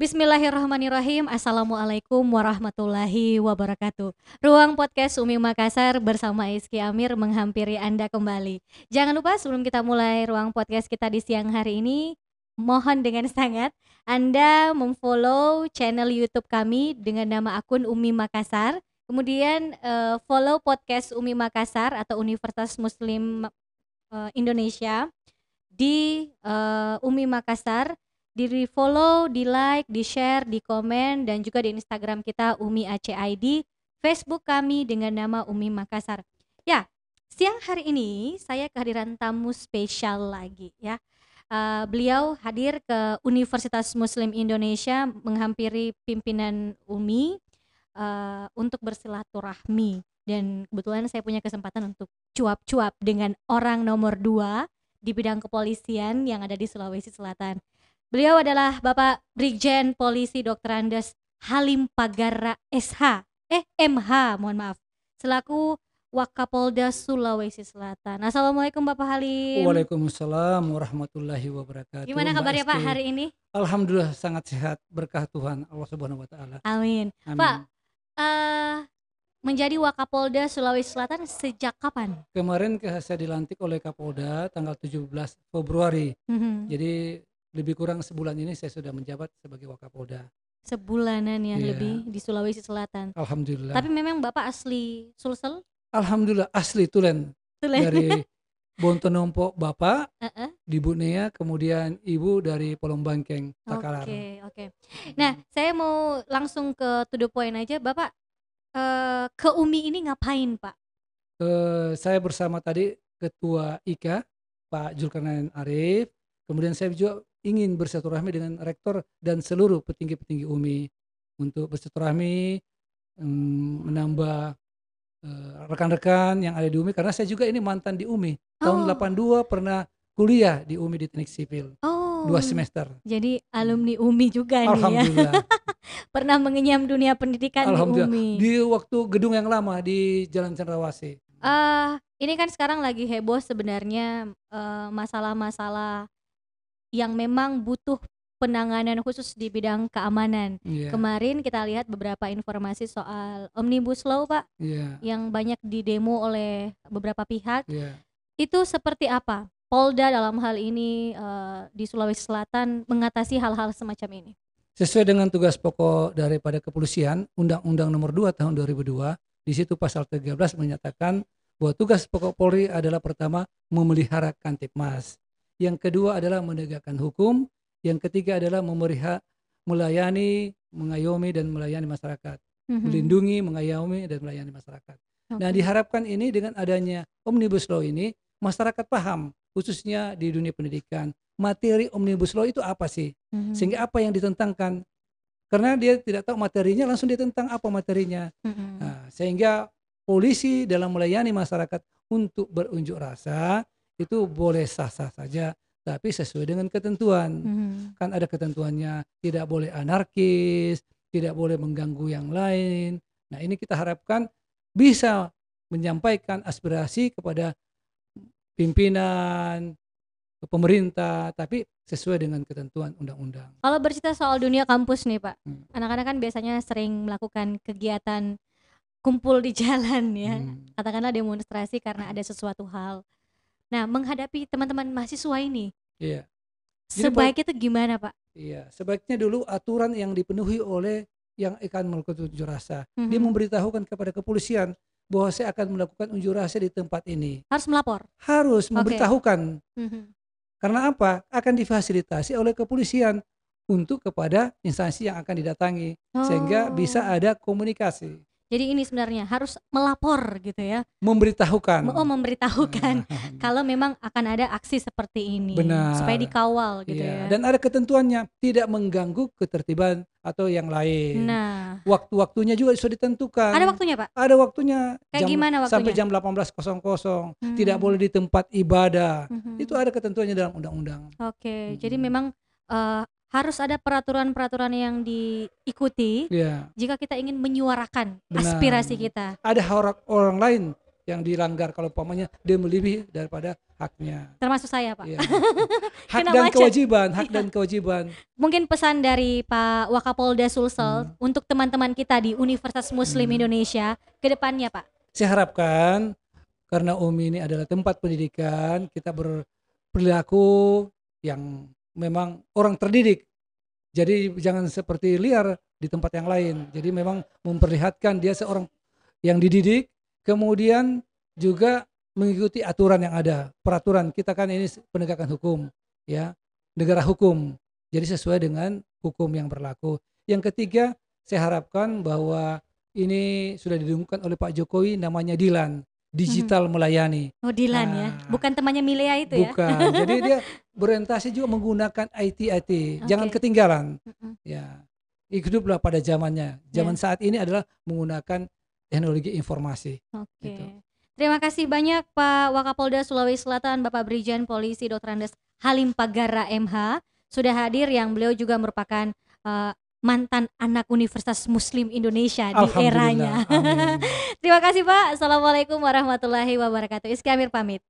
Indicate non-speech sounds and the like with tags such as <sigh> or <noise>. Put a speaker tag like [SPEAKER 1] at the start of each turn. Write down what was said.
[SPEAKER 1] Bismillahirrahmanirrahim. Assalamualaikum warahmatullahi wabarakatuh. Ruang podcast Umi Makassar bersama Iski Amir menghampiri Anda kembali. Jangan lupa sebelum kita mulai ruang podcast kita di siang hari ini, mohon dengan sangat Anda memfollow channel YouTube kami dengan nama akun Umi Makassar. Kemudian uh, follow podcast Umi Makassar atau Universitas Muslim uh, Indonesia di uh, Umi Makassar di follow, di like, di share, di komen dan juga di Instagram kita Umi ACID, Facebook kami dengan nama Umi Makassar. Ya, siang hari ini saya kehadiran tamu spesial lagi ya. Uh, beliau hadir ke Universitas Muslim Indonesia menghampiri pimpinan Umi uh, untuk bersilaturahmi dan kebetulan saya punya kesempatan untuk cuap-cuap dengan orang nomor dua di bidang kepolisian yang ada di Sulawesi Selatan. Beliau adalah Bapak Brigjen Polisi Dr. Andes Halim Pagara SH, eh MH, mohon maaf, selaku Wakapolda Sulawesi Selatan. Assalamualaikum Bapak Halim.
[SPEAKER 2] Waalaikumsalam warahmatullahi wabarakatuh.
[SPEAKER 1] Gimana kabarnya Pak hari ini?
[SPEAKER 2] Alhamdulillah sangat sehat, berkah Tuhan Allah Subhanahu wa taala.
[SPEAKER 1] Amin. Amin. Pak, uh, menjadi Wakapolda Sulawesi Selatan sejak kapan?
[SPEAKER 2] Kemarin saya dilantik oleh Kapolda tanggal 17 Februari. Mm -hmm. Jadi lebih kurang sebulan ini saya sudah menjabat sebagai Wakapolda.
[SPEAKER 1] Sebulanan ya yeah. lebih di Sulawesi Selatan.
[SPEAKER 2] Alhamdulillah.
[SPEAKER 1] Tapi memang Bapak asli Sulsel?
[SPEAKER 2] Alhamdulillah asli Tulen. Tulen. Dari <laughs> Bontonompo Bapak, uh -uh. di Bunea, kemudian Ibu dari Polong Bangkeng, Takalar.
[SPEAKER 1] Oke, okay, oke. Okay. Nah, saya mau langsung ke to the point aja. Bapak uh, ke UMI ini ngapain, Pak?
[SPEAKER 2] Uh, saya bersama tadi Ketua IKA, Pak Julkarnain Arif. Kemudian saya juga ingin bersilaturahmi dengan rektor dan seluruh petinggi-petinggi UMI untuk bersilaturahmi menambah eh, rekan-rekan yang ada di UMI karena saya juga ini mantan di UMI tahun oh. 82 pernah kuliah di UMI di teknik sipil. Oh. dua semester.
[SPEAKER 1] Jadi alumni UMI juga nih ya. Alhamdulillah. <laughs> Pernah mengenyam dunia pendidikan di UMI
[SPEAKER 2] di waktu gedung yang lama di Jalan Cendrawasih.
[SPEAKER 1] Uh, ini kan sekarang lagi heboh sebenarnya uh, masalah-masalah yang memang butuh penanganan khusus di bidang keamanan. Yeah. Kemarin kita lihat beberapa informasi soal omnibus law, Pak, yeah. yang banyak didemo oleh beberapa pihak. Yeah. Itu seperti apa? Polda dalam hal ini uh, di Sulawesi Selatan mengatasi hal-hal semacam ini.
[SPEAKER 2] Sesuai dengan tugas pokok daripada kepolisian, Undang-Undang Nomor 2 Tahun 2002, di situ pasal 13 menyatakan bahwa tugas pokok Polri adalah pertama memelihara Kantipmas yang kedua adalah menegakkan hukum, yang ketiga adalah memerihak, melayani, mengayomi dan melayani masyarakat, mm-hmm. melindungi, mengayomi dan melayani masyarakat. Okay. Nah diharapkan ini dengan adanya omnibus law ini masyarakat paham khususnya di dunia pendidikan materi omnibus law itu apa sih, mm-hmm. sehingga apa yang ditentangkan karena dia tidak tahu materinya langsung ditentang apa materinya, mm-hmm. nah, sehingga polisi dalam melayani masyarakat untuk berunjuk rasa itu boleh sah-sah saja tapi sesuai dengan ketentuan. Hmm. Kan ada ketentuannya, tidak boleh anarkis, tidak boleh mengganggu yang lain. Nah, ini kita harapkan bisa menyampaikan aspirasi kepada pimpinan pemerintah tapi sesuai dengan ketentuan undang-undang.
[SPEAKER 1] Kalau bercerita soal dunia kampus nih, Pak. Hmm. Anak-anak kan biasanya sering melakukan kegiatan kumpul di <laughs> jalan ya. Hmm. Katakanlah demonstrasi karena ada sesuatu hal Nah, menghadapi teman-teman mahasiswa ini,
[SPEAKER 2] Iya.
[SPEAKER 1] sebaiknya itu gimana, Pak?
[SPEAKER 2] Iya, sebaiknya dulu aturan yang dipenuhi oleh yang akan melakukan unjuk rasa. Mm -hmm. Dia mhm. memberitahukan kepada kepolisian bahwa saya akan melakukan unjuk rasa di tempat ini.
[SPEAKER 1] Harus melapor.
[SPEAKER 2] Harus okay. memberitahukan. Mm -hmm. Karena apa? Akan difasilitasi oleh kepolisian untuk kepada instansi yang akan didatangi oh. sehingga bisa ada komunikasi.
[SPEAKER 1] Jadi ini sebenarnya harus melapor gitu ya.
[SPEAKER 2] Memberitahukan.
[SPEAKER 1] Oh, memberitahukan hmm. <laughs> kalau memang akan ada aksi seperti ini Benar. supaya dikawal gitu iya.
[SPEAKER 2] ya. Dan ada ketentuannya tidak mengganggu ketertiban atau yang lain. Nah, waktu-waktunya juga sudah ditentukan.
[SPEAKER 1] Ada waktunya, Pak?
[SPEAKER 2] Ada waktunya.
[SPEAKER 1] Kayak jam, gimana waktunya?
[SPEAKER 2] Sampai jam 18.00. Hmm. Tidak boleh di tempat ibadah. Hmm. Itu ada ketentuannya dalam undang-undang.
[SPEAKER 1] Oke, okay. hmm. jadi memang uh, harus ada peraturan-peraturan yang diikuti yeah. jika kita ingin menyuarakan Benar. aspirasi kita.
[SPEAKER 2] Ada orang orang lain yang dilanggar kalau pamannya dia melebihi daripada haknya.
[SPEAKER 1] Termasuk saya, Pak.
[SPEAKER 2] Iya. <laughs> hak dan
[SPEAKER 1] macet.
[SPEAKER 2] kewajiban, hak
[SPEAKER 1] Iya.
[SPEAKER 2] dan kewajiban.
[SPEAKER 1] Mungkin pesan dari Pak Wakapolda Sulsel
[SPEAKER 2] Hmm.
[SPEAKER 1] untuk teman-teman kita di Universitas Muslim
[SPEAKER 2] Hmm.
[SPEAKER 1] Indonesia ke depannya, Pak.
[SPEAKER 2] Saya harapkan karena UMI ini adalah tempat pendidikan, kita berperilaku yang memang orang terdidik. Jadi jangan seperti liar di tempat yang lain. Jadi memang memperlihatkan dia seorang yang dididik, kemudian juga mengikuti aturan yang ada. Peraturan kita kan ini penegakan hukum, ya, negara hukum. Jadi sesuai dengan hukum yang berlaku. Yang ketiga, saya harapkan bahwa ini sudah didengungkan oleh Pak Jokowi namanya Dilan, digital melayani.
[SPEAKER 1] Oh, Dilan ya.
[SPEAKER 2] Ah.
[SPEAKER 1] Bukan temannya Milea itu ya.
[SPEAKER 2] Bukan. Jadi dia <laughs> berorientasi juga menggunakan IT IT. Jangan ketinggalan. Ya. Hiduplah pada zamannya. Zaman saat ini adalah menggunakan teknologi informasi.
[SPEAKER 1] Oke.
[SPEAKER 2] Gitu.
[SPEAKER 1] Terima kasih banyak Pak Wakapolda Sulawesi Selatan Bapak Brigjen Polisi Dr. Andes Halim Pagara MH sudah hadir yang beliau juga merupakan eh, mantan anak Universitas Muslim Indonesia di eranya. <laughs> Terima kasih Pak. Assalamualaikum warahmatullahi wabarakatuh. Iski Amir pamit.